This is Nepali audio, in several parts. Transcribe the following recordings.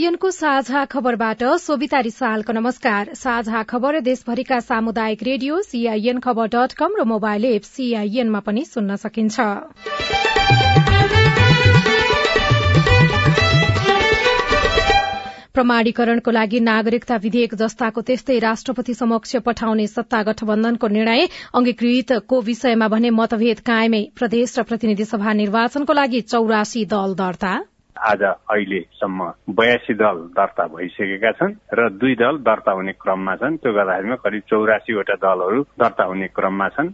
सीआईएनको साझा खबरबाट सोभिता रिसालको नमस्कार। साझा खबर देशभरिका सामुदायिक रेडियो सीआईएन खबर डट कम र मोबाइल एप सीआईएनमा पनि सुन्न सकिन्छ। प्रमाणीकरणको लागि नागरिकता विधेयक जस्ताको त्यस्तै राष्ट्रपति समक्ष पठाउने सत्ता गठबन्धनको निर्णय अंगीकृतको विषयमा भने मतभेद कायमै। प्रदेश र प्रतिनिधि सभा निर्वाचनको लागि चौरासी दल दर्ता। आज अहिलेसम्म बयासी दल दर्ता भइसकेका छन् र दुई दल दर्ता हुने क्रममा छन्। त्यो गर्दाखेरिमा करिब चौरासीवटा दलहरू दर्ता हुने क्रममा छन्।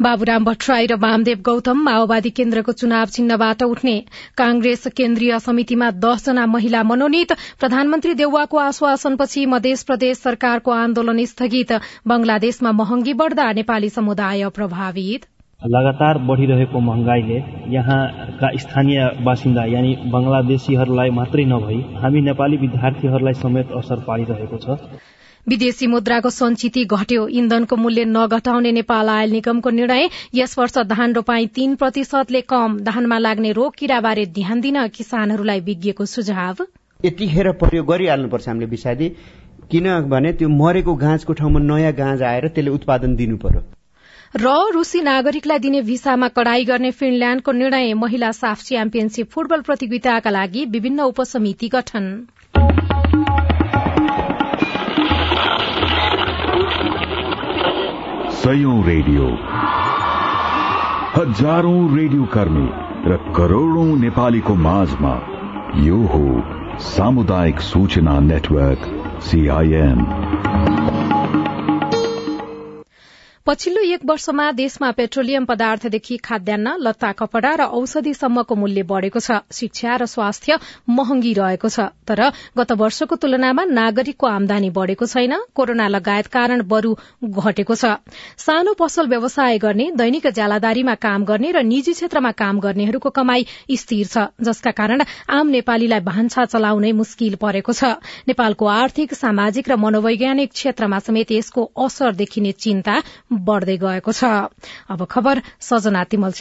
बाबुराम भट्टराई र वामदेव गौतम माओवादी केन्द्रको चुनाव चिन्हबाट उठ्ने कांग्रेस केन्द्रीय समितिमा दसजना महिला मनोनित प्रधानमन्त्री देउवाको आश्वासनपछि मध्य प्रदेश सरकारको आन्दोलन स्थगित बंगलादेशमा महँगी बढ़दा नेपाली समुदाय प्रभावित। लगातार बढ़िरहेको महँगाईले यहाँका स्थानीय बासिन्दा यानि बंगलादेशीहरूलाई मात्रै नभई हामी नेपाली विद्यार्थीहरूलाई समेत असर पारिरहेको छ। विदेशी मुद्राको सञ्चिति घट्यो। इन्धनको मूल्य नघटाउने नेपाल आयल निगमको निर्णय। यस वर्ष धान रोपाई तीन प्रतिशतले कम। धानमा लाग्ने रोग किराबारे ध्यान दिन किसानहरूलाई विज्ञको सुझाव। यतिखेर प्रयोग गरिहाल्नुपर्छ हामीले विषादी। किनभने त्यो मरेको गाँजको ठाउँमा नयाँ गाँज आएर त्यसले उत्पादन दिनु पर्यो। र रूसी नागरिकलाई दिने भिसामा कड़ाई गर्ने फिनल्याण्डको निर्णय महिला साफ च्याम्पियनशीप फुटबल प्रतियोगिताका लागि विभिन्न उपसमिति गठन। रेडियो। हजारौं रेडियो कर्मी र करोड़ौं नेपालीको माझमा यो हो सामुदायिक सूचना नेटवर्क सीआईएन पछिल्लो एक वर्षमा देशमा पेट्रोलियम पदार्थदेखि खाद्यान्न लत्ता कपड़ा र औषधिसम्मको मूल्य बढ़ेको छ शिक्षा र स्वास्थ्य महँगी रहेको छ। तर गत वर्षको तुलनामा नागरिकको आमदानी बढ़ेको छैन कोरोना लगायत कारण बरू घटेको छ। सानो पसल व्यवसाय गर्ने दैनिक ज्यालादारीमा काम गर्ने र निजी क्षेत्रमा काम गर्नेहरूको कमाई स्थिर छ जसका कारण आम नेपालीलाई भान्सा चलाउनै मुस्किल परेको छ। नेपालको आर्थिक सामाजिक र मनोवैज्ञानिक क्षेत्रमा समेत यसको असर देखिने चिन्ता बढ़दै गएको छ। अब खबर सजना तिमल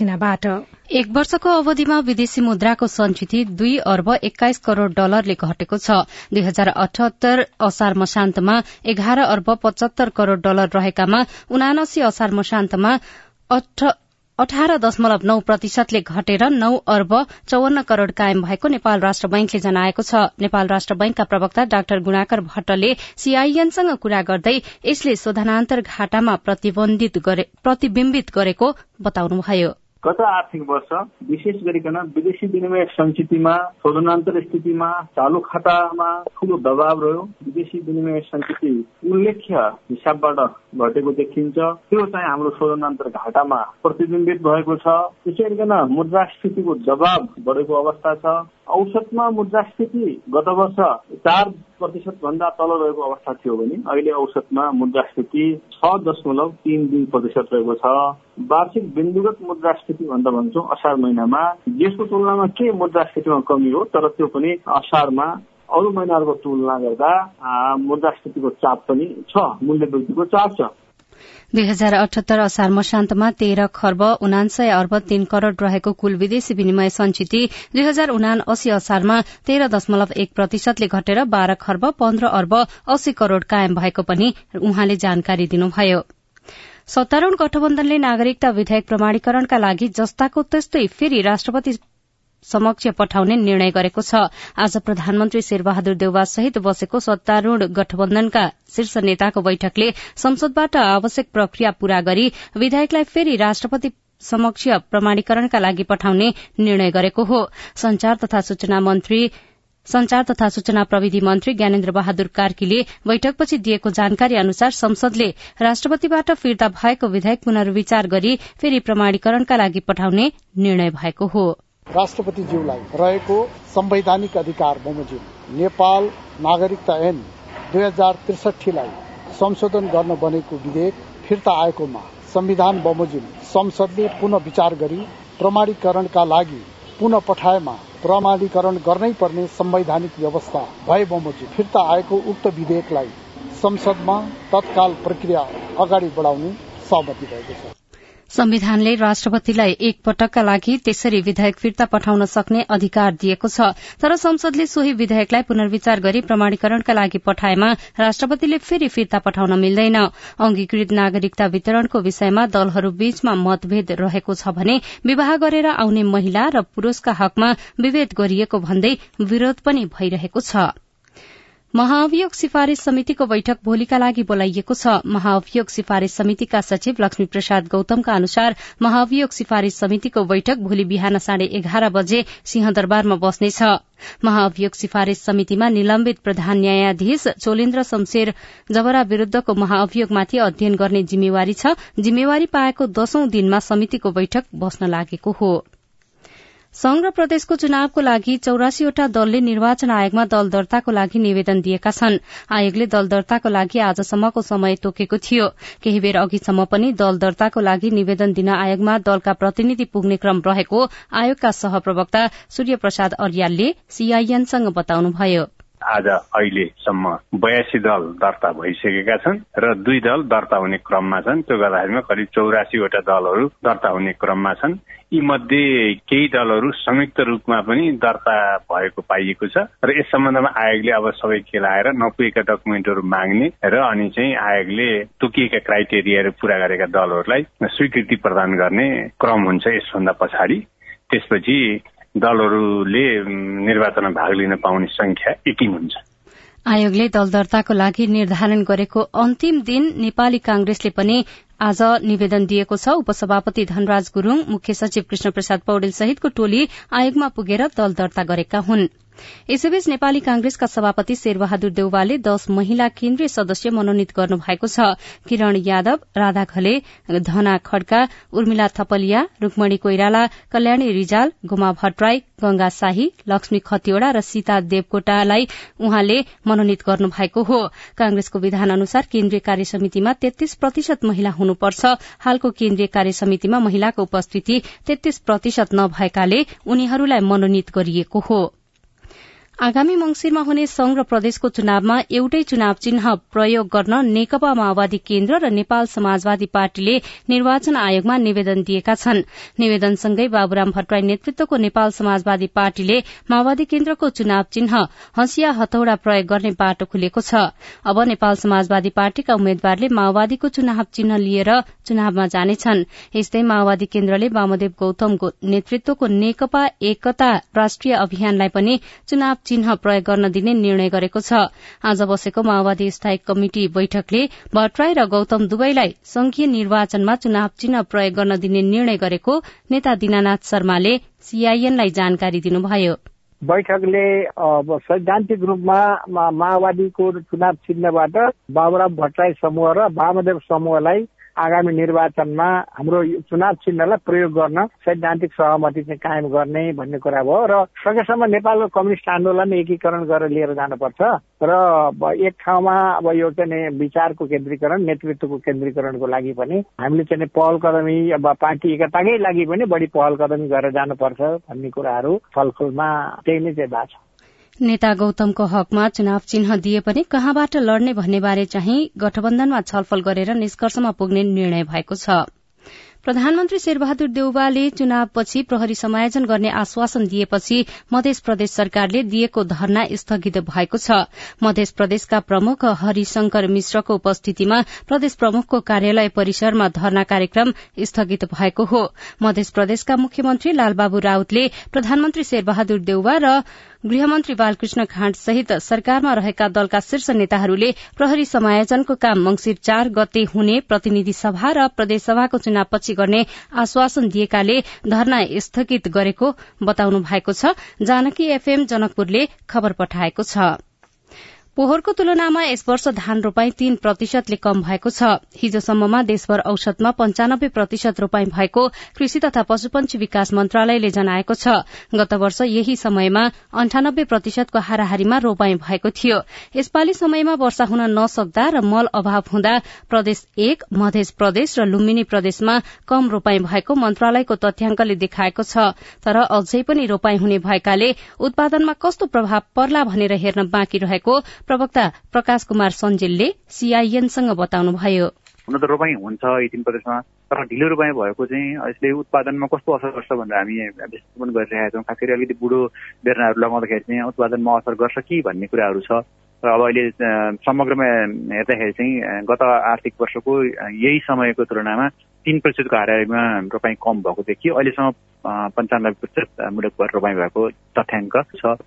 एक वर्षको अवधिमा विदेशी मुद्राको सञ्चिति दुई अर्ब एक्काइस करोड़ डलरले घटेको छ। दुई हजार अठहत्तर असार मशान्तमा एघार अर्ब पचहत्तर करोड़ डलर रहेकामा उनासी असार मशान्तमा अठार दशमलव नौ प्रतिशतले घटेर नौ अर्ब चौवन्न करोड़ कायम भएको नेपाल राष्ट्र बैंकले जनाएको छ। नेपाल राष्ट्र बैंकका प्रवक्ता डाक्टर गुणाकर भट्टले सीआईएनसँग कुरा गर्दै यसले शोधनान्तर घाटामा प्रतिविम्बित गरेको बताउनुभयो। गत आर्थिक वर्ष? विशेष गरिकन विदेशी विनिमय सञ्चितमा शोधनान्तर स्थितिमा चालु खातामा ठूलो दबाव रह्यो। विदेशी विनिमय सञ्चिति उल्लेख्य हिसाबबाट घटेको देखिन्छ। त्यो चाहिँ हाम्रो शोधनान्तर घाटामा प्रतिबिम्बित भएको छ। त्यसै गरिकन मुद्रास्फीतिको दबाव बढेको अवस्था छ। औसतमा मुद्रास्फीति गत वर्ष चार प्रतिशत भन्दा तल रहेको अवस्था थियो भने अहिले औसतमा मुद्रास्फीति छ दशमलव तीन दुई प्रतिशत रहेको छ। वार्षिक बिन्दुगत मुद्रास्फीति भन्दा भन्छौँ असार महिनामा। यसको तुलनामा के मुद्रास्फीतिमा कमी हो? तर त्यो पनि असारमा अरू महिनाहरूको तुलना गर्दा मुद्रास्फीतिको चाप पनि छ मूल्य वृद्धिको चाप छ। दुई हजार अठहत्तर असार मशान्तमा तेह्र खर्ब उनान्सय अर्ब तीन करोड़ रहेको कुल विदेशी विनिमय सञ्चिति दुई हजार उना अस्सी असारमा तेह्र दशमलव एक प्रतिशतले घटेर बाह्र खर्ब पन्ध्र अर्ब अस्सी करोड़ कायम भएको पनि उहाँले जानकारी दिनुभयो। सत्तारूढ़ गठबन्धनले नागरिकता विधेयक प्रमाणीकरणका लागि जस्ताको त्यस्तै फेरि राष्ट्रपति समक्ष पठाउने निर्णय गरेको छ। आज प्रधानमन्त्री शेरबहादुर देउवा सहित बसेको सत्तारूढ़ गठबन्धनका शीर्ष नेताको बैठकले संसदबाट आवश्यक प्रक्रिया पूरा गरी विधेयकलाई फेरि राष्ट्रपति समक्ष प्रमाणीकरणका लागि पठाउने निर्णय गरेको हो। संचार तथा सूचना मन्त्री संचार तथा सूचना प्रविधि मन्त्री ज्ञानेन्द्र बहादुर कार्कीले बैठकपछि दिएको जानकारी अनुसार संसदले राष्ट्रपतिबाट फिर्ता भएको विधेयक पुनर्विचार गरी फेरि प्रमाणीकरणका लागि पठाउने निर्णय भएको हो। राष्ट्रपतिज्यूलाई रहेको संवैधानिक अधिकार बमोजिम नेपाल नागरिकता ऐन दुई हजार त्रिसठीलाई संशोधन गर्न बनेको विधेयक फिर्ता आएकोमा संविधान बमोजिम संसदले पुनः विचार गरी प्रमाणीकरणका लागि पुनः पठाएमा प्रमाणीकरण गर्नै पर्ने संवैधानिक व्यवस्था भए बमोजिम फिर्ता आएको उक्त विधेयकलाई संसदमा तत्काल प्रक्रिया अगाडि बढाउने सहमति भएको छ। संविधानले राष्ट्रपतिलाई एक पटकका लागि त्यसरी विधेयक फिर्ता पठाउन सक्ने अधिकार दिएको छ। तर संसदले सोही विधेयकलाई पुनर्विचार गरी प्रमाणीकरणका लागि पठाएमा राष्ट्रपतिले फेरि फिर्ता पठाउन मिल्दैन। अंगीकृत नागरिकता वितरणको विषयमा दलहरू बीचमा मतभेद रहेको छ भने विवाह गरेर आउने महिला र पुरूषका हकमा विभेद गरिएको भन्दै विरोध पनि भइरहेको छ। महाअभियोग सिफारिश समितिको बैठक भोलिका लागि बोलाइएको छ। महाअभियोग सिफारिश समितिका सचिव लक्ष्मी प्रसाद गौतमका अनुसार महाअभियोग सिफारिश समितिको बैठक भोलि बिहान साढे एघार बजे सिंहदरबारमा बस्नेछ। महाअभियोग सिफारिश समितिमा निलम्बित प्रधान न्यायाधीश चोलेन्द्र शमशेर जबरा विरूद्धको महाअभियोगमाथि अध्ययन गर्ने जिम्मेवारी छ। जिम्मेवारी पाएको दशौं दिनमा समितिको बैठक बस्न लागेको हो। संघ र प्रदेशको चुनावको लागि चौरासीवटा दलले निर्वाचन आयोगमा दल दर्ताको लागि निवेदन दिएका छन्। आयोगले दल दर्ताको लागि आजसम्मको समय तोकेको थियो। केही बेर अघिसम्म पनि दल दर्ताको लागि निवेदन दिन आयोगमा दलका प्रतिनिधि पुग्ने क्रम रहेको आयोगका सहप्रवक्ता सूर्य प्रसाद अर्यालले सीआईएनसँग बताउनुभयो। आज अहिलेसम्म बयासी दल दर्ता भइसकेका छन् र दुई दल दर्ता हुने क्रममा छन्। त्यो गर्दाखेरिमा करिब चौरासीवटा दलहरू दर्ता हुने क्रममा छन्। यी मध्ये केही दलहरू संयुक्त रूपमा पनि दर्ता भएको पाइएको छ र यस सम्बन्धमा आयोगले अब सबै खेलाएर नपुगेका डकुमेन्टहरू माग्ने र अनि चाहिँ आयोगले तोकिएका क्राइटेरियाहरू पूरा गरेका दलहरूलाई स्वीकृति प्रदान गर्ने क्रम हुन्छ यसभन्दा पछाडि। त्यसपछि दलहरूले निर्वाचनमा भाग लिन पाउने संख्या एकिन हुन्छ। आयोगले दल दर्ताको लागि निर्धारण गरेको अन्तिम दिन नेपाली कांग्रेसले पनि आज निवेदन दिएको छ। उपसभापति धनराज गुरूङ मुख्य सचिव कृष्ण प्रसाद पौडेल सहितको टोली आयोगमा पुगेर दल दर्ता गरेका हुन्। यसैबीच नेपाली कांग्रेसका सभापति शेरबहादुर देउवाले दश महिला केन्द्रीय सदस्य मनोनित गर्नु भएको छ। किरण यादव राधा खले धना खड्का उर्मिला थपलिया रूकमणी कोइराला कल्याणी रिजाल गुमा भट्टराई गंगा शाही लक्ष्मी खतिवड़ा र सीता देवकोटालाई उहाँले मनोनित गर्नु भएको हो। कांग्रेसको विधान अनुसार केन्द्रीय कार्य समितिमा तेत्तीस प्रतिशत महिला हुनुपर्छ। हालको केन्द्रीय कार्य समितिमा महिलाको उपस्थिति तेत्तीस प्रतिशत नभएकाले उनीहरूलाई मनोनित गरिएको हो। आगामी मंगिरमा हुने संघ र प्रदेशको चुनावमा एउटै चुनाव चिन्ह प्रयोग गर्न नेकपा माओवादी केन्द्र र नेपाल समाजवादी पार्टीले निर्वाचन आयोगमा निवेदन दिएका छन्। निवेदनसँगै बाबुराम भट्टराई नेतृत्वको नेपाल समाजवादी पार्टीले माओवादी केन्द्रको चुनाव चिन्ह हँसिया हथौड़ा प्रयोग गर्ने बाटो खुलेको छ। अब नेपाल समाजवादी पार्टीका उम्मेद्वारले माओवादीको चुनाव चिन्ह लिएर चुनावमा जानेछन्। यस्तै माओवादी केन्द्रले वामदेव गौतमको नेतृत्वको नेकपा एकता राष्ट्रिय अभियानलाई पनि चुनाव चिन्ह प्रयोग गर्न दिने निर्णय गरेको छ। आज बसेको माओवादी स्थायी कमिटि बैठकले भट्टराई र गौतम दुवैलाई संघीय निर्वाचनमा चुनाव चिन्ह प्रयोग गर्न दिने निर्णय गरेको नेता दिनानाथ शर्माले सीआईएनलाई जानकारी दिनुभयो। बैठकले सैद्धान्तिक रूपमा माओवादीको चुनाव चिन्हबाट बाबुराम भट्टराई समूह र वामदेव समूहलाई आगामी निर्वाचनमा हाम्रो चुनाव चिन्हलाई प्रयोग गर्न सैद्धान्तिक सहमति चाहिँ कायम गर्ने भन्ने कुरा भयो र सकेसम्म नेपालको कम्युनिस्ट आन्दोलन एकीकरण गरेर लिएर जानुपर्छ र एक ठाउँमा अब यो चाहिँ विचारको केन्द्रीकरण नेतृत्वको केन्द्रीकरणको लागि पनि हामीले चाहिँ पहल कदमी अब पार्टी एकताकै लागि पनि बढी पहल कदमी गरेर जानुपर्छ भन्ने कुराहरू छलफलमा त्यही नै चाहिँ भएको छ। नेता गौतमको हकमा चुनाव चिन्ह दिए पनि कहाँबाट लड्ने भन्ने बारे चाहिँ गठबन्धनमा छलफल गरेर निष्कर्षमा पुग्ने निर्णय भएको छ। प्रधानमन्त्री शेरबहादुर देउवाले चुनावपछि प्रहरी समायोजन गर्ने आश्वासन दिएपछि मध्य प्रदेश सरकारले दिएको धरना स्थगित भएको छ। मध्य प्रदेशका प्रमुख हरिशंकर मिश्रको उपस्थितिमा प्रदेश प्रमुखको कार्यालय परिसरमा धरना कार्यक्रम स्थगित भएको हो। मध्य प्रदेशका मुख्यमन्त्री लालबाबु राउतले प्रधानमन्त्री शेरबहादुर देउवा र गृहमन्त्री बालकृष्ण खाँड सहित सरकारमा रहेका दलका शीर्ष नेताहरूले प्रहरी समायोजनको काम मंगिर चार गते हुने प्रतिनिधि सभा र प्रदेशसभाको चुनावपछि गर्ने आश्वासन दिएकाले धरना स्थगित गरेको बताउनु भएको छ। जानकी एफएम जनकपुरले खबर पठाएको छ। पोहोरको तुलनामा यस वर्ष धान रोपाई तीन प्रतिशतले कम भएको छ। हिजोसम्ममा देशभर औसतमा पञ्चानब्बे प्रतिशत रोपाई भएको कृषि तथा पशुपन्छी विकास मन्त्रालयले जनाएको छ। गत वर्ष यही समयमा अन्ठानब्बे प्रतिशतको हाराहारीमा रोपाई भएको थियो। यसपालि समयमा वर्षा हुन नसक्दा र मल अभाव हुँदा प्रदेश एक मध्य प्रदेश र लुम्बिनी प्रदेशमा कम रोपाई भएको मन्त्रालयको तथ्याङ्कले देखाएको छ। तर अझै पनि रोपाई हुने भएकाले उत्पादनमा कस्तो प्रभाव पर्ला भनेर हेर्न बाँकी रहेको प्रवक्ता प्रकाश कुमार सञ्जेलले सीआईएनसँग बताउनुभयो। हुन त रोपाई हुन्छ यी तीन प्रदेशमा तर ढिलो रोपाई भएको चाहिँ यसले उत्पादनमा कस्तो असर गर्छ भनेर हामी विश्लेषण गरिरहेका छौँ। खास गरी अलिकति बुढो बेर्नाहरू लगाउँदाखेरि चाहिँ उत्पादनमा असर गर्छ कि भन्ने कुराहरू छ। र अब अहिले समग्रमा हेर्दाखेरि चाहिँ गत आर्थिक वर्षको यही समयको तुलनामा तिन प्रतिशतको हाराहारीमा रोपाई कम भएको देखियो। अहिलेसम्म पन्चानब्बे प्रतिशत मुलक रोपाई भएको तथ्याङ्क छ।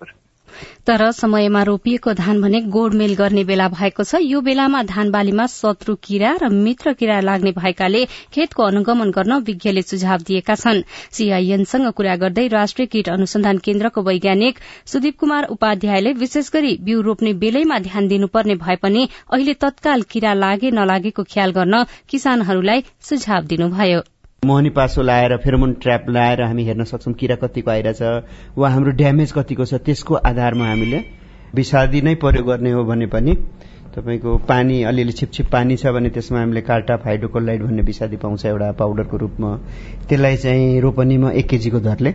तर समयमा रोपिएको धान भने गोडमेल गर्ने बेला भएको छ। यो बेलामा धान बालीमा शत्रु किरा र मित्र किरा लाग्ने भएकाले खेतको अनुगमन गर्न विज्ञले सुझाव दिएका छन्। सीआईएनसँग कुरा गर्दै राष्ट्रिय कीट अनुसन्धान केन्द्रको वैज्ञानिक सुदीप कुमार उपाध्यायले विशेष गरी बिउ रोप्ने बेलैमा ध्यान दिनुपर्ने भए पनि अहिले तत्काल किरा लागे नलागेको ख्याल गर्न किसानहरूलाई सुझाव दिनुभयो। मोहनी पासो लाएर फेरोमोन ट्र्याप लाएर हामी हेर्न सक्छौँ किरा कतिको आइरहेछ वा हाम्रो ड्यामेज कतिको छ त्यसको आधारमा हामीले विषादी नै प्रयोग गर्ने हो भने पनि तपाईँको पानी अलिअलि छिपछिप पानी छ भने त्यसमा हामीले कार्टा फाइडोकोलाइड भन्ने विषादी पाउँछ एउटा पाउडरको रूपमा। त्यसलाई चाहिँ रोपनीमा एक केजीको दरले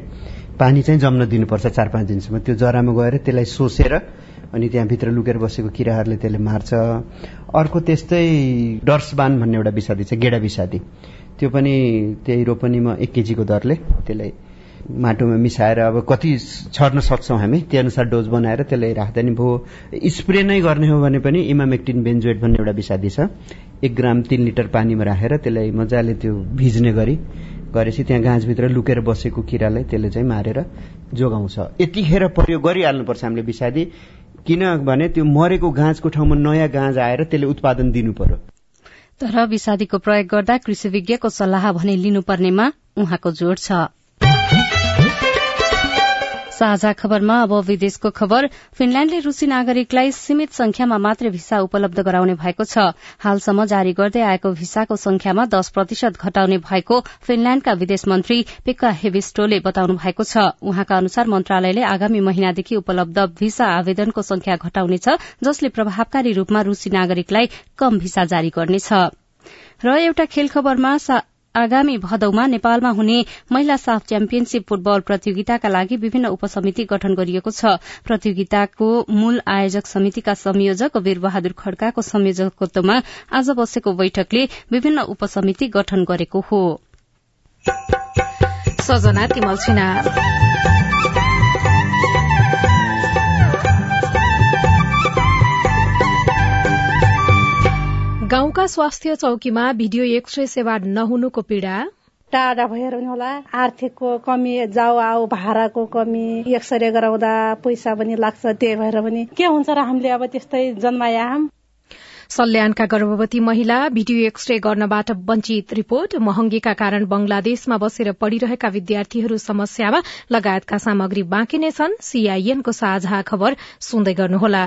पानी चाहिँ जम्न दिनुपर्छ चार पाँच दिनसम्म। त्यो जरामा गएर त्यसलाई सोसेर अनि त्यहाँभित्र लुकेर बसेको किराहरूले त्यसले मार्छ। अर्को त्यस्तै डर्सबान भन्ने एउटा विषादी छ गेडा विषादी। त्यो पनि त्यही रोपनीमा एक केजीको दरले त्यसलाई माटोमा मिसाएर अब कति छर्न सक्छौँ हामी त्यो अनुसार डोज बनाएर त्यसलाई राख्दा नि भयो स्प्रे नै गर्ने हो भने पनि इमामेक्टिन बेन्जोइड भन्ने एउटा विषादी छ। एक ग्राम तिन लिटर पानीमा राखेर त्यसलाई मजाले त्यो भिज्ने गरी गरेपछि त्यहाँ गाँसभित्र लुकेर बसेको किरालाई त्यसले चाहिँ मारेर जोगाउँछ। यतिखेर प्रयोग गरिहाल्नुपर्छ हामीले विषादी। किनभने त्यो मरेको गाँसको ठाउँमा नयाँ गाँज आएर त्यसले उत्पादन दिनु पर्यो। तर विषादीको प्रयोग गर्दा कृषि विज्ञको सल्लाह भने लिनुपर्नेमा उहाँको जोड़ छ। साझा खबरमा अब विदेशको खबर। फिनल्याण्डले रूसी नागरिकलाई सीमित संख्यामा मात्रै भिसा उपलब्ध गराउने भएको छ। हालसम्म जारी गर्दै आएको भिसाको संख्यामा दश प्रतिशत घटाउने भएको फिनल्याण्डका विदेश मन्त्री पेक्का हेभिस्टोले बताउनु भएको छ। उहाँका अनुसार मन्त्रालयले आगामी महिनादेखि उपलब्ध भिसा आवेदनको संख्या घटाउनेछ जसले प्रभावकारी रूपमा रूसी नागरिकलाई कम भिसा जारी गर्नेछ। र एउटा खेल खबरमा आगामी भदौमा नेपालमा हुने महिला साफ च्याम्पियनशीप फुटबल प्रतियोगिताका लागि विभिन्न उपसमिति गठन गरिएको छ। प्रतियोगिताको मूल आयोजक समितिका संयोजक वीरबहादुर खड्काको संयोजकत्वमा आज बसेको बैठकले विभिन्न उपसमिति गठन गरेको हो। गाउँका स्वास्थ्य चौकीमा भिडियो एक्सरे सेवा नहुनुको पीड़ा? टाढा भएर होला। आर्थिकको कमी जाउ आऊ भाडाको कमी एक्सरे गराउँदा पैसा पनि लाग्छ त्यही भएर पनि। के हुन्छ र हामीले अब त्यस्तै जन्माया सल्यानका गर्भवती महिला भिडियो एक्सरे गर्नबाट वञ्चित रिपोर्ट। महँगीका कारण बंगलादेशमा बसेर पढ़िरहेका विद्यार्थीहरू समस्यामा लगायतका सामग्री बाँकी नै छन्। सीआईएनको साझा खबर सुन्दै गर्नुहोला।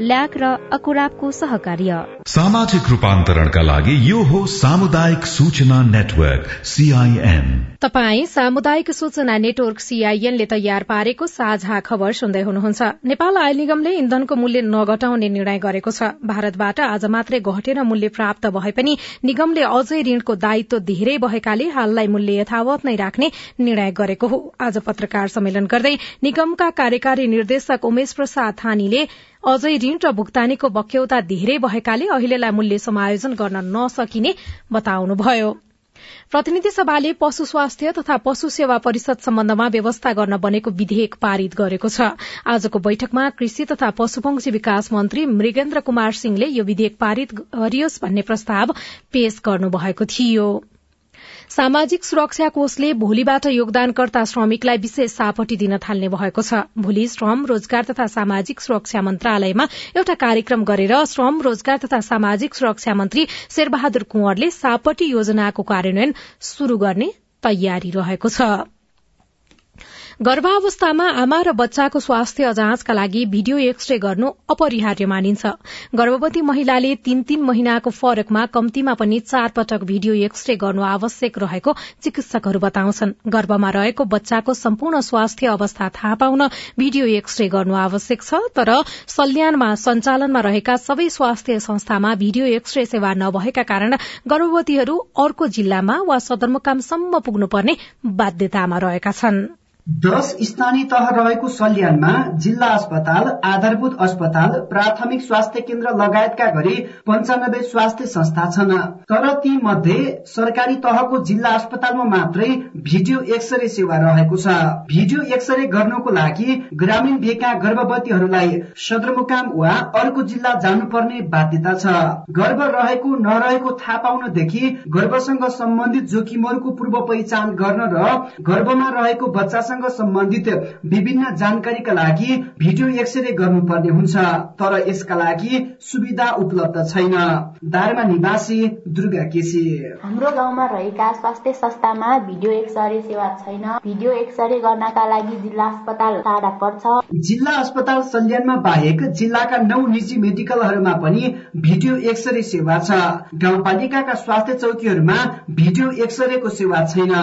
ल्याक र अकुराबको सहकार्य। सामाजिक रूपान्तरणका लागि यो हो सामुदायिक सूचना नेटवर्क सीआईएन तपाई सामुदायिक सूचना नेटवर्क सीआईएन ले तयार पारेको साझा खबर सुन्दै हुनुहुन्छ। नेपाल आयल निगमले इन्धनको मूल्य नघटाउने निर्णय गरेको छ। भारतबाट आज मात्रै घटेर मूल्य प्राप्त भए पनि निगमले अझै ऋणको दायित्व धेरै भएकाले हाललाई मूल्य यथावत नै राख्ने निर्णय गरेको हो। आज पत्रकार सम्मेलन गर्दै निगमका कार्यकारी निर्देशक उमेश प्रसाद थानीले अझै ऋण र भुक्तानीको बक्यौता धेरै भएकाले अहिलेलाई मूल्य समायोजन गर्न नसकिने बताउनुभयो। प्रतिनिधि सभाले पशु स्वास्थ्य तथा पशु सेवा परिषद सम्बन्धमा व्यवस्था गर्न बनेको विधेयक पारित गरेको छ। आजको बैठकमा कृषि तथा पशुपक्षी विकास मन्त्री मृगेन्द्र कुमार सिंहले यो विधेयक पारित गरियोस् भन्ने प्रस्ताव पेश गर्नुभएको थियो। सामाजिक सुरक्षा कोषले भोलिबाट योगदानकर्ता श्रमिकलाई विशेष सापटी दिन थाल्ने भएको छ। भोलि श्रम रोजगार तथा सामाजिक सुरक्षा मन्त्रालयमा एउटा कार्यक्रम गरेर श्रम रोजगार तथा सामाजिक सुरक्षा मन्त्री शेरबहादुर कुंवरले सापटी योजनाको कार्यान्वयन शुरू गर्ने तयारी रहेको छ। गर्भावस्थामा आमा र बच्चाको स्वास्थ्य जाँचका लागि भिडियो एक्सरे गर्नु अपरिहार्य मानिन्छ। गर्भवती महिलाले तीन तीन महिनाको फरकमा कम्तीमा पनि चार पटक भिडियो एक्सरे गर्नु आवश्यक रहेको चिकित्सकहरू बताउँछन्। गर्भमा रहेको बच्चाको सम्पूर्ण स्वास्थ्य अवस्था थाहा पाउन भिडियो एक्सरे गर्नु आवश्यक छ तर सल्यानमा सञ्चालनमा रहेका सबै स्वास्थ्य संस्थामा भिडियो एक्सरे सेवा नभएका कारण गर्भवतीहरू अर्को जिल्लामा वा सदरमुकामसम्म पुग्नुपर्ने बाध्यतामा रहेका छनृ। दश स्थानीय तह रहेको सल्यानमा जिल्ला अस्पताल आधारभूत अस्पताल प्राथमिक स्वास्थ्य केन्द्र लगायतका गरी पञ्चानब्बे स्वास्थ्य संस्था छन्। तर ती मध्ये सरकारी तहको जिल्ला अस्पतालमा मात्रै भिडियो एक्सरे सेवा रहेको छ। भिडियो एक्सरे गर्नको लागि ग्रामीण भेका गर्भवतीहरूलाई सदरमुकाम वा अर्को जिल्ला जानुपर्ने बाध्यता छ। गर्भ रहेको नरहेको थाहा पाउनदेखि गर्भसँग सम्बन्धित जोखिमहरूको पूर्व पहिचान गर्न र गर्भमा रहेको बच्चासँग सम्बन्धित विभिन्न जानकारीका लागि भिडियो एक्सरे गर्नुपर्ने हुन्छ तर यसका लागि सुविधा उपलब्ध छैन। दारमा निवासी दुर्गा केसी। हाम्रो गाउँमा रहेका स्वास्थ्य संस्थामा भिडियो एक्सरे सेवा छैन। भिडियो एक्सरे गर्नका लागि जिल्ला अस्पताल टाढा पर्छ। जिल्ला अस्पताल सल्यानमा बाहेक जिल्लाका नौ निजी मेडिकलहरूमा पनि भिडियो एक्सरे सेवा छ। गाउँपालिकाका स्वास्थ्य चौकीहरूमा भिडियो एक्सरेको सेवा छैन।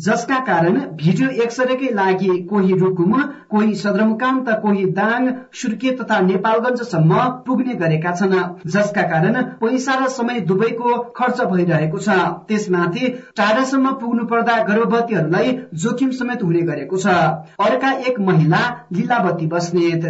जसका कारण भिडियो एक्सरेकै लागि कोही रुकुम कोही सदरमुकाम त कोही दाङ सुर्के तथा नेपालगंजसम्म पुग्ने गरेका छन्। जसका कारण पैसा र समय दुवैको खर्च भइरहेको छ। त्यसमाथि टाढासम्म पुग्नु पर्दा गर्भवतीहरूलाई जोखिम समेत हुने गरेको छ। अर्का एक महिला लीलावती बस्नेत।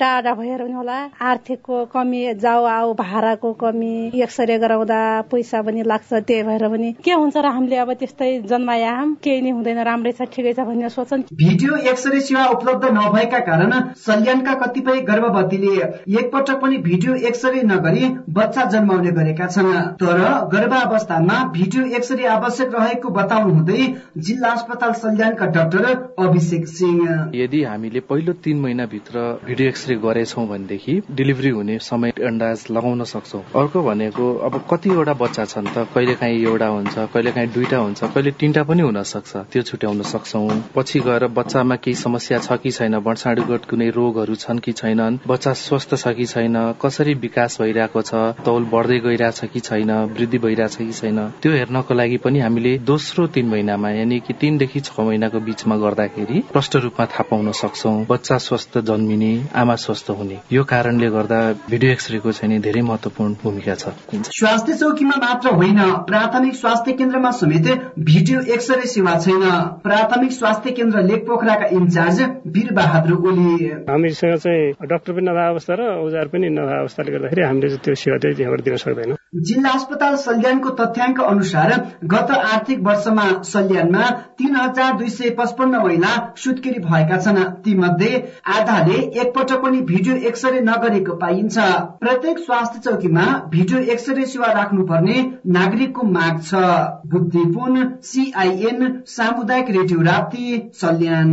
टाढा भएर पनि होला। आर्थिकको कमी जाउ आऊ भाडाको कमी एक्सरे गराउँदा पैसा पनि लाग्छ त्यही भएर पनि। के हुन्छ र हामीले अब त्यस्तै जन्माया केही नै हुँदैन राम्रै छ ठिकै छ भन्ने सोच्छन्। भिडियो एक्सरे सेवा उपलब्ध नभएका कारण सल्यानका कतिपय गर्भवतीले एकपटक पनि भिडियो एक्सरे नगरी बच्चा जन्माउने गरेका छन्। तर गर्भावस्थामा भिडियो एक्सरे आवश्यक रहेको बताउनु हुँदै जिल्ला अस्पताल सल्यानका डाक्टर अभिषेक सिंह। यदि हामीले पहिलो तीन महिनाभित्र भिडियो एक्सरे गरेछौँ भनेदेखि डेलिभरी हुने समय अन्दाज लगाउन सक्छौँ। अर्को भनेको अब कतिवटा बच्चा छन् त कहिले काहीँ एउटा हुन्छ कहिले काहीँ दुईटा हुन्छ कहिले तिनटा पनि हुन सक्छ। त्यो छुट्याउन सक्छौँ। पछि गएर बच्चामा केही समस्या छ कि छैन वर्षाणुगत कुनै रोगहरू छन् कि छैनन् बच्चा स्वस्थ छ कि छैन कसरी विकास भइरहेको छ तौल बढ्दै गइरहेछ कि छैन वृद्धि भइरहेछ कि छैन त्यो हेर्नको लागि पनि हामीले दोस्रो तीन महिनामा यानि कि तीनदेखि छ महिनाको बीचमा गर्दाखेरि प्रष्ट रूपमा थाहा पाउन सक्छौँ। बच्चा स्वस्थ जन्मिने आमा स्वस्थ हुने। यो कारणले गर्दा भिडियो एक्सरेको चाहिँ धेरै महत्वपूर्ण भूमिका छ। स्वास्थ्य चौकीमा मात्र होइन प्राथमिक स्वास्थ्य केन्द्रमा समेत भिडियो एक्सरे सेवा छैन। प्राथमिक स्वास्थ्य केन्द्र लेक पोखराका इन्चार्ज वीर बहादुर ओली। हामीसँग चाहिँ डाक्टर पनि नभए अवस्था र औजार पनि नभए अवस्थाले गर्दाखेरि हामीले त्यो सेवा चाहिँ त्यहाँबाट दिन सक्दैनौँ। जिल्ला अस्पताल सल्यानको तथ्याङ्क अनुसार गत आर्थिक वर्षमा सल्यानमा तीन हजार दुई सय पचपन्न महिला सुत्केरी भएका छन्। ती मध्ये आधाले एकपटक पनि भिडियो एक्सरे नगरेको पाइन्छ। प्रत्येक स्वास्थ्य चौकीमा भिडियो एक्सरे सेवा राख्नुपर्ने नागरिकको माग छ। बुद्धिपुन सीआईएन सामुदायिक रेडियो राप्ती सल्यान।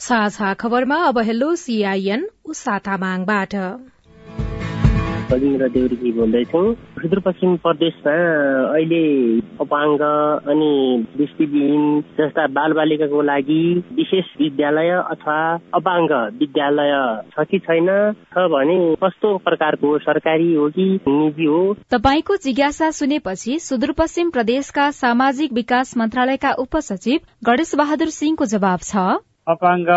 साझा खबरमा अब हेलो सीआईएन उसा तामाङबाट। भगिन्द्र देउरीजी बोल्दैछु सुदूरपश्चिम प्रदेशमा अहिले अपाङ्ग अनि दृष्टिविहीन जस्ता बालबालिकाको लागि विशेष विद्यालय अथवा अपाङ्ग विद्यालय छ कि छैन छ भने कस्तो प्रकारको सरकारी हो कि निजी हो? तपाईँको जिज्ञासा सुनेपछि सुदूरपश्चिम प्रदेशका सामाजिक विकास मन्त्रालयका उपसचिव गणेश बहादुर सिंहको जवाब छ। अपाङ्ग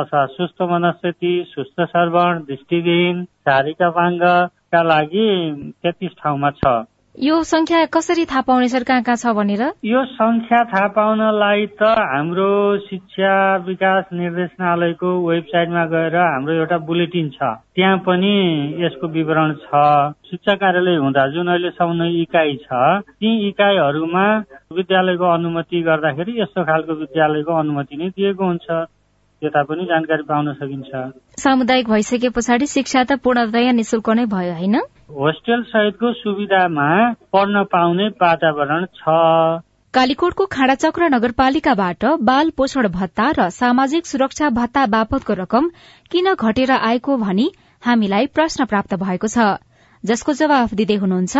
अथवा सुस्त मनस्थिति सुस्त सर्वण दृष्टिविहीन शारीरिक अपाङ्गका लागि तेत्तिस ठाउँमा छ। यो संख्या कसरी थाहा पाउने सर कहाँ कहाँ छ भनेर? यो संख्या थाहा पाउनलाई त हाम्रो शिक्षा विकास निर्देशनालयको वेबसाइटमा गएर हाम्रो एउटा बुलेटिन छ। त्यहाँ पनि यसको विवरण छ। शिक्षा कार्यालय हुँदा जुन अहिलेसम्म इकाइ छ ती इकाइहरूमा विद्यालयको अनुमति गर्दाखेरि यस्तो खालको विद्यालयको अनुमति नै दिएको हुन्छ। यता पनि जानकारी पाउन सकिन्छ। सामुदायिक भइसके पछाडि शिक्षा त पूर्णतया निशुल्क नै भयो होइन? होस्टेल सहितको सुविधामा पढ्न पाउने वातावरण छ। कालीकोटको खाडाचक्र नगरपालिकाबाट बाल पोषण भत्ता र सामाजिक सुरक्षा भत्ता बापतको रकम किन घटेर आएको भनी हामीलाई प्रश्न प्राप्त भएको छ। जसको जवाफ दिँदै हुनुहुन्छ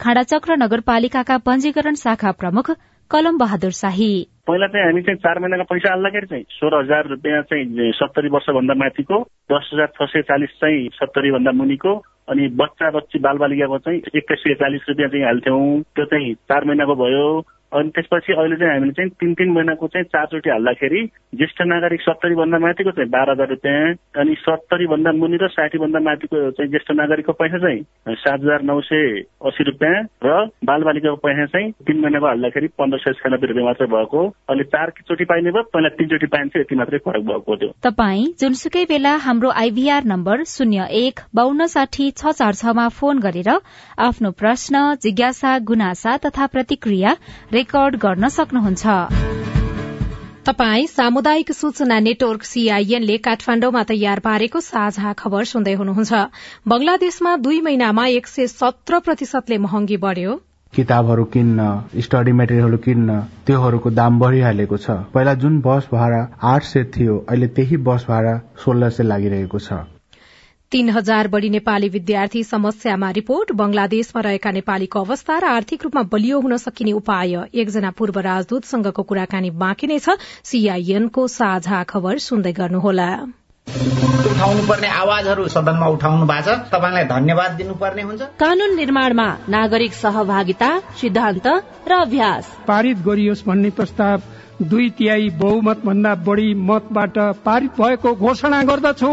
खाडाचक्र नगरपालिकाका पञ्जीकरण शाखा प्रमुख कलम बहादुर शाही। पहिला चाहिँ हामी चाहिँ चार महिनाको पैसा हाल्दाखेरि चाहिँ सोह्र हजार रुपियाँ चाहिँ सत्तरी वर्षभन्दा माथिको दस हजार छ सय चालिस चाहिँ सत्तरी भन्दा मुनिको अनि बच्चा बच्ची बालबालिकाको चाहिँ एक्काइस सय चालिस रुपियाँ चाहिँ हाल्थ्यौँ। त्यो चाहिँ चार महिनाको भयो। अनि त्यसपछि अहिले चाहिँ हामीले चाहिँ तिन तिन महिनाको चाहिँ चारचोटि हाल्दाखेरि ज्येष्ठ नागरिक सत्तरी भन्दा माथिको चाहिँ बाह्र हजार रुपियाँ अनि सत्तरी भन्दा मुनि र साठी भन्दा माथिको चाहिँ ज्येष्ठ नागरिकको पैसा चाहिँ सात हजार नौ सय अस्सी रुपियाँ र बालबालिकाको पैसा चाहिँ तिन महिनाको हाल्दाखेरि पन्ध्र सय छयानब्बे रुपियाँ मात्रै भएको। अहिले चार चोटि पाइने भयो पहिला तिनचोटि पाइन्छ यति मात्रै फरक भएको थियो। तपाईँ जुनसुकै बेला हाम्रो आइभीआर नम्बर शून्य एक बान्न साठी छ चार छमा फोन गरेर आफ्नो प्रश्न जिज्ञासा गुनासा तथा प्रतिक्रिया रेकर्ड गर्न सक्नुहुन्छ। तपाई सामुदायिक सूचना नेटवर्क सीआईएनले काठमाण्डुमा तयार पारेको साझा खबर सुन्दै हुनुहुन्छ। बंगलादेशमा दुई महिनामा एक सय सत्र प्रतिशतले महँगी बढ़्यो। किताबहरू किन्न स्टडी मेटेरियलहरू किन्न त्योहरूको दाम बढ़िहालेको छ। पहिला जुन बस भाडा आठ सय थियो अहिले त्यही बस भाडा सोह्र सय लागिरहेको छ। तीन हजार बढ़ी नेपाली विद्यार्थी समस्यामा रिपोर्ट बंगलादेशमा रहेका नेपालीको अवस्था र आर्थिक रूपमा बलियो हुन सकिने उपाय। एकजना पूर्व राजदूतसँगको कुराकानी बाँकी नै छ। सीआईएनको साझा खबर सुन्दै गर्नुहोला। उठाउनु पर्ने आवाजहरू सदनमा उठाउनु भएको छ। तपाईँलाई धन्यवाद दिनुपर्ने हुन्छ। कानून निर्माणमा नागरिक सहभागिता सिद्धान्त र अभ्यास। पारित गरियोस् भन्ने प्रस्ताव दुई तिहाई बहुमत भन्दा बढ़ी मतबाट पारित भएको घोषणा गर्दछु।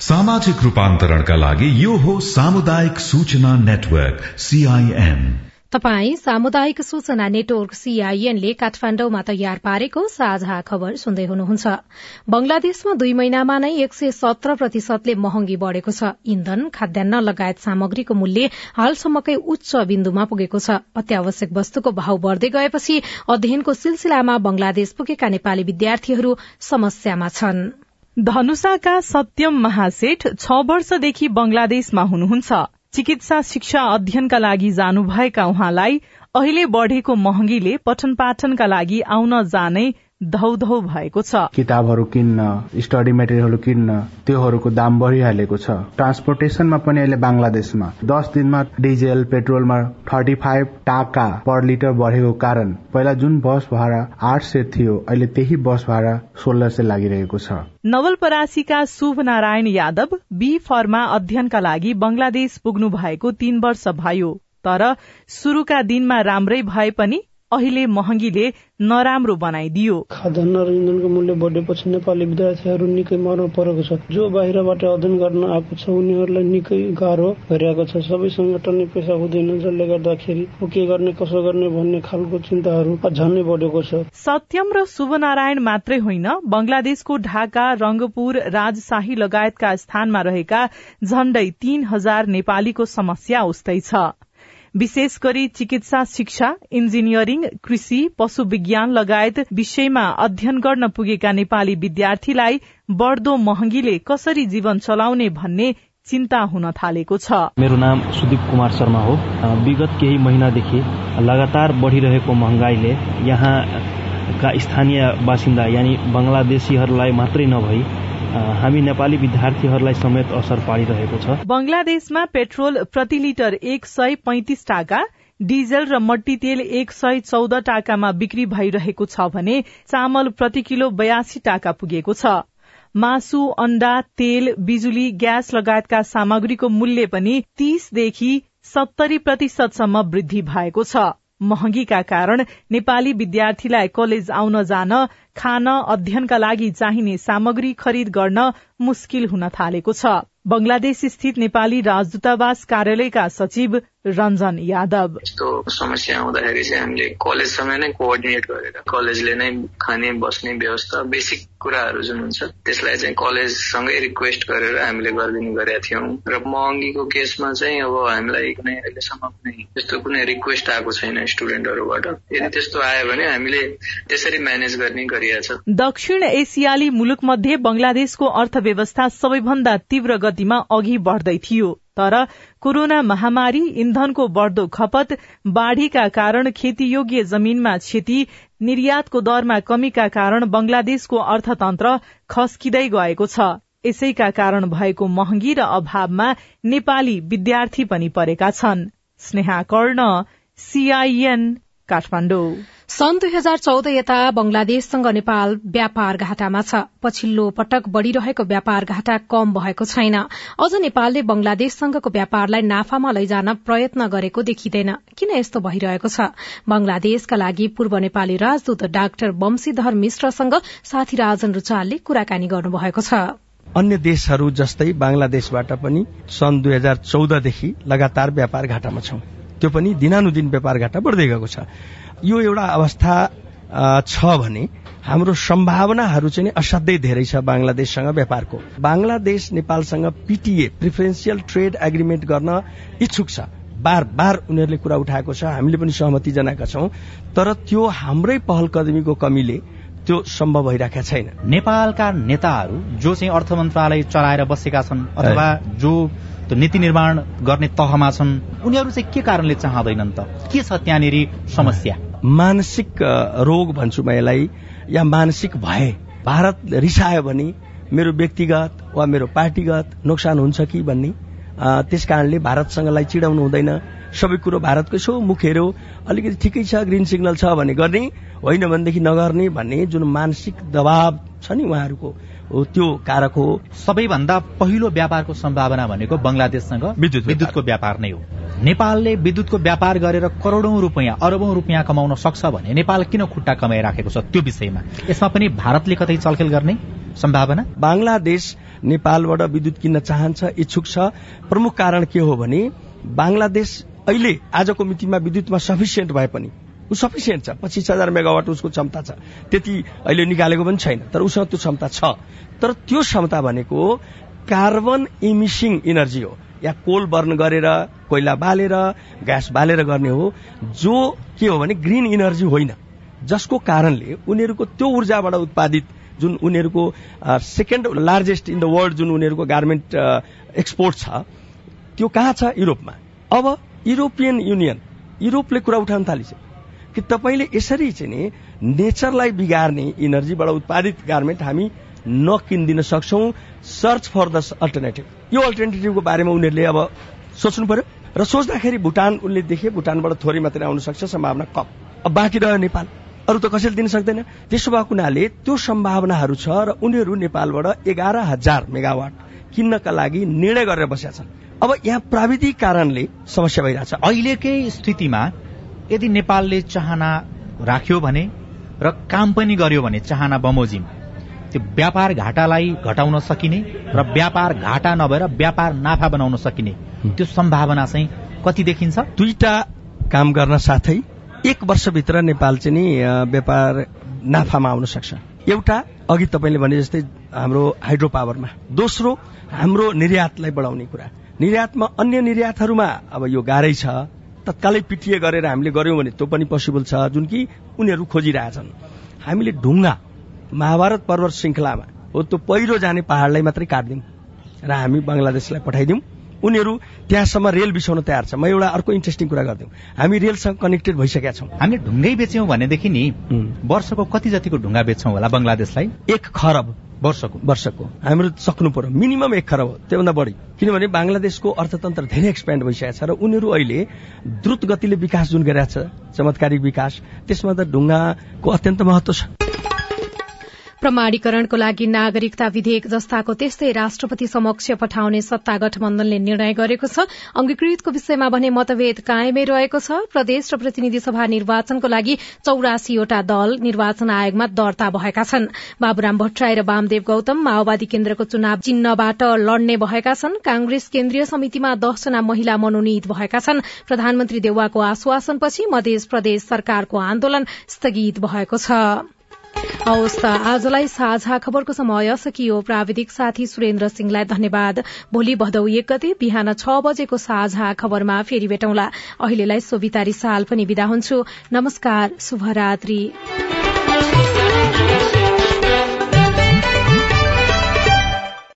सामाजिक रूपान्तरणका लागि यो हो सामुदायिक सूचना नेटवर्क सीआईएन तपाई सामुदायिक सूचना नेटवर्क सीआईएनले काठमाण्डुमा तयार पारेको साझा खबर सुन्दै हुनुहुन्छ। बंगलादेशमा दुई महिनामा नै एक सय सत्र प्रतिशतले महँगी बढ़ेको छ। इन्धन खाद्यान्न लगायत सामग्रीको मूल्य हालसम्मकै उच्च बिन्दुमा पुगेको छ। अत्यावश्यक वस्तुको भाव बढ़दै गएपछि अध्ययनको सिलसिलामा बंगलादेश पुगेका नेपाली विद्यार्थीहरू समस्यामा छन्। धनुषाका सत्यम महासेठ छ वर्षदेखि बंगलादेशमा हुनुहुन्छ। चिकित्सा शिक्षा अध्ययनका लागि जानुभएका उहाँलाई अहिले बढ़ेको महँगीले पठन पाठनका लागि आउन जानै धौधौ भएको छ। किताबहरू किन्न स्टडी मेटेरियलहरू किन्न त्योहरूको दाम बढिहालेको छ। ट्रान्सपोर्टेसनमा पनि अहिले बङ्गलादेशमा दस दिनमा डिजेल पेट्रोलमा थर्टी फाइभ टाका पर लिटर बढेको कारण पहिला जुन बस भाडा आठ सय थियो अहिले त्यही बस भाडा सोह्र सय लागिरहेको छ। नवलपरासीका शुभ नारायण यादव बी फर्मा अध्ययनका लागि बंगलादेश पुग्नु भएको तीन वर्ष भयो। तर शुरूका दिनमा राम्रै भए पनि अहिले महँगीले नराम्रो बनाइदियो। खाद्यान्न र इन्धनको मूल्य बढेपछि नेपाली विद्यार्थीहरू निकै मर्न परेको छ। जो बाहिरबाट अध्ययन गर्न आएको छ उनीहरूलाई निकै गाह्रो भइरहेको छ। सबै संगठन पैसा हुँदैन जसले गर्दाखेरि के गर्ने कसो गर्ने भन्ने खालको चिन्ताहरू झन्नै बढेको छ। सत्यम र शुभनारायण मात्रै होइन बंगलादेशको ढाका रंगपुर राजशाही लगायतका स्थानमा रहेका झण्डै तीन हजार नेपालीको समस्या उस्तै छ। विशेष गरी चिकित्सा शिक्षा इन्जिनियरिङ कृषि पशु विज्ञान लगायत विषयमा अध्ययन गर्न पुगेका नेपाली विद्यार्थीलाई बढ़दो महँगीले कसरी जीवन चलाउने भन्ने चिन्ता हुन थालेको छ। मेरो नाम सुदीप कुमार शर्मा हो। विगत केही महिनादेखि लगातार बढ़िरहेको महँगाईले यहाँका स्थानीय बासिन्दा यानि बंगलादेशीहरूलाई मात्रै नभई हामी नेपाली विद्यार्थीहरूलाई समेत असर पारिरहेको छ। बंगलादेशमा पेट्रोल प्रति लिटर एक सय पैंतिस टाका डिजल र मट्टी तेल एक सय चौध टाकामा बिक्री भइरहेको छ भने चामल प्रति किलो बयासी टाका पुगेको छ। मासु अण्डा तेल बिजुली ग्यास लगायतका सामग्रीको मूल्य पनि तीसदेखि सत्तरी प्रतिशतसम्म वृद्धि भएको छ। महँगीका कारण नेपाली विद्यार्थीलाई कलेज आउन जान खान अध्ययनका लागि चाहिने सामग्री खरिद गर्न मुस्किल हुन थालेको छ। बंगलादेश स्थित नेपाली राजदूतावास कार्यालयका सचिव रञ्जन यादव यस्तो समस्या आउँदाखेरि चाहिँ हामीले कलेजसँग नै कोअर्डिनेट गरेर कलेजले नै खाने बस्ने व्यवस्था बेसिक कुराहरू जुन हुन्छ त्यसलाई चाहिँ कलेजसँगै रिक्वेस्ट गरेर हामीले गरिदिने गरेका थियौँ र महँगीको केसमा चाहिँ अब हामीलाई कुनै अहिलेसम्म कुनै त्यस्तो कुनै रिक्वेस्ट आएको छैन स्टुडेन्टहरूबाट यदि त्यस्तो आयो भने हामीले त्यसरी म्यानेज गर्ने गरिएको छ दक्षिण एसियाली मुलुक मध्ये बंगलादेशको अर्थव्यवस्था सबैभन्दा तीव्र गतिमा अघि बढ़दै थियो तर कोरोना महामारी इन्धनको बढ़दो खपत बाढ़ीका कारण खेतीयोग्य जमीनमा क्षति निर्यातको दरमा कमीका कारण बंगलादेशको अर्थतन्त्र खस्किँदै गएको छ। यसैका कारण भएको महँगी र अभावमा नेपाली विद्यार्थी पनि परेका छन्। स्नेहा कर्ण सीआईएन काठमाडौँ। सन् दुई हजार चौध यता बंगलादेशसँग नेपाल व्यापार घाटामा छ। पछिल्लो पटक बढ़िरहेको व्यापार घाटा कम भएको छैन। अझ नेपालले बंगलादेशसँगको व्यापारलाई नाफामा लैजान प्रयत्न गरेको देखिँदैन। किन यस्तो भइरहेको छ? बंगलादेशका लागि पूर्व नेपाली राजदूत डाक्टर वंशीधर मिश्रसँग साथी राजन रुचालले कुराकानी गर्नुभएको छ। अन्य देशहरू जस्तै बंगलादेशबाट पनि सन् दुई हजार चौधदेखि लगातार व्यापार घाटामा छौं। त्यो पनि दिनानुदिन व्यापार घाटा बढ्दै गएको छ। यो एउटा अवस्था छ भने हाम्रो सम्भावनाहरू चाहिँ असाध्यै धेरै छ बङ्गलादेशसँग व्यापारको। बङ्गलादेश नेपालसँग पिटिए प्रिफरेन्सियल ट्रेड एग्रिमेन्ट गर्न इच्छुक छ। बार बार उनीहरूले कुरा उठाएको छ हामीले पनि सहमति जनाएका छौं तर त्यो हाम्रै पहल कदमीको कमीले त्यो सम्भव भइरहेका छैन। नेपालका नेताहरू जो चाहिँ अर्थ मन्त्रालय चलाएर बसेका छन् अथवा जो त्यो नीति निर्माण गर्ने तहमा छन् उनीहरू चाहिँ के कारणले चाहँदैनन् त? के छ त्यहाँनिर समस्या? मानसिक रोग भन्छु म यसलाई या मानसिक भए भारत रिसायो भने मेरो व्यक्तिगत वा मेरो पार्टीगत नोक्सान हुन्छ कि भन्ने त्यस कारणले भारतसँगलाई चिडाउनु हुँदैन। सबै कुरो भारतको यसो मुख हेऱ्यो अलिकति ठिकै छ ग्रिन सिग्नल छ भने गर्ने होइन भनेदेखि नगर्ने भन्ने जुन मानसिक दबाव छ नि उहाँहरूको त्यो कारक हो सबैभन्दा पहिलो व्यापारको सम्भावना भनेको बंगलादेशसँग विद्युत विद्युतको व्यापार नै हो। नेपालले विद्युतको व्यापार गरेर करोड़ौं रुपियाँ अरबौं रुपियाँ कमाउन सक्छ भने नेपाल किन खुट्टा कमाइराखेको छ त्यो विषयमा? यसमा पनि भारतले कतै चलखेल गर्ने सम्भावना? बङ्गलादेश नेपालबाट विद्युत किन्न चाहन्छ इच्छुक छ। प्रमुख कारण के हो भने बङ्गलादेश अहिले आजको मितिमा विद्युतमा सफिसियन्ट भए पनि ऊ सफिसियन्ट छ। पच्चिस हजार मेगावाट उसको क्षमता छ। त्यति अहिले निकालेको पनि छैन तर उसँग त्यो क्षमता छ। तर त्यो क्षमता भनेको कार्बन इमिसिङ इनर्जी हो। या कोल बर्न गरेर कोइला बालेर ग्यास बालेर गर्ने हो जो के हो भने ग्रिन इनर्जी होइन। जसको कारणले उनीहरूको त्यो ऊर्जाबाट उत्पादित जुन उनीहरूको second largest in the world जुन उनीहरूको गार्मेन्ट एक्सपोर्ट छ त्यो कहाँ छ? युरोपमा। अब युरोपियन युनियन युरोपले कुरा उठाउन थालिसक्यो। कि तपाईँले यसरी चाहिँ नि नेचरलाई बिगार्ने इनर्जीबाट उत्पादित गार्मेन्ट हामी नकिनिदिन सक्छौँ। सर्च फर द अल्टरनेटिभ यो अल्टरनेटिभको बारेमा उनीहरूले अब सोच्नु पर्यो। र सोच्दाखेरि भुटान उनले देखे भुटानबाट थोरै मात्रै आउन सक्छ सम्भावना कम। अब बाँकी रह्यो नेपाल। अरू त कसैले दिन सक्दैन। त्यसो भएको हुनाले त्यो सम्भावनाहरू छ र उनीहरू नेपालबाट एघार हजार मेगावाट किन्नका लागि निर्णय गरेर बसेका छन्। अब यहाँ प्राविधिक कारणले समस्या भइरहेछ। अहिलेकै स्थितिमा यदि नेपालले चाहना राख्यो भने र काम पनि गर्यो भने चाहना बमोजिम त्यो व्यापार घाटालाई घटाउन सकिने र व्यापार घाटा नभएर व्यापार नाफा बनाउन सकिने त्यो सम्भावना चाहिँ कति देखिन्छ? दुईटा काम गर्न साथै एक वर्षभित्र नेपाल चाहिँ नि व्यापार नाफामा आउन सक्छ। एउटा अघि तपाईँले भने जस्तै हाम्रो हाइड्रो पावरमा दोस्रो हाम्रो निर्यातलाई बढाउने कुरा। निर्यातमा अन्य निर्यातहरूमा अब यो गाह्रै छ। तत्कालै पिटिए गरेर हामीले गर्यौँ भने त्यो पनि पोसिबल छ जुन कि उनीहरू खोजिरहेछन्। हामीले ढुङ्गा महाभारत पर्वत श्रृङ्खलामा हो त्यो पहिरो जाने पहाडलाई मात्रै काटिदिउँ र हामी बङ्गलादेशलाई पठाइदिउँ। उनीहरू त्यहाँसम्म रेल बिसाउन तयार छ। म एउटा अर्को इन्ट्रेस्टिङ कुरा गरिदिउँ। हामी रेलसँग कनेक्टेड भइसकेका छौँ। हामीले ढुङ्गै बेच्यौँ भनेदेखि नि वर्षको कति जतिको ढुङ्गा बेच्छौँ होला बङ्गलादेशलाई? एक खरब। वर्षको वर्षको। हाम्रो सक्नु पर्यो। मिनिमम एक खरब त्योभन्दा बढी। किनभने बङ्गलादेशको अर्थतन्त्र धेरै एक्सप्यान्ड भइसकेको छ र उनीहरू अहिले द्रुत गतिले विकास जुन गरिरहेछ चमत्कारिक विकास त्यसमा त ढुङ्गाको अत्यन्त महत्व छ। प्रमाणीकरणको लागि नागरिकता विधेयक जस्ताको त्यस्तै राष्ट्रपति समक्ष पठाउने सत्ता गठबन्धनले निर्णय गरेको छ। अंगीकृतको विषयमा भने मतभेद कायमै रहेको छ। प्रदेश र प्रतिनिधि सभा निर्वाचनको लागि चौरासीवटा दल निर्वाचन आयोगमा दर्ता भएका छन्। बाबुराम भट्टराई र वामदेव गौतम माओवादी केन्द्रको चुनाव चिन्हबाट लड्ने भएका छन्। कांग्रेस केन्द्रीय समितिमा दसजना महिला मनोनित भएका छन्। प्रधानमन्त्री देउवाको आश्वासनपछि मध्य प्रदेश सरकारको आन्दोलन स्थगित भएको छ। हवस् आजलाई साझा खबरको समय सकियो। प्राविधिक साथी सुरेन्द्र सिंहलाई धन्यवाद। भोलि भदौ एक गते बिहान छ बजेको साझा खबरमा फेरि भेटौंला। अहिलेलाई सोभिता रिसाल पनि विदा हुन्छु। नमस्कार शुभरात्री।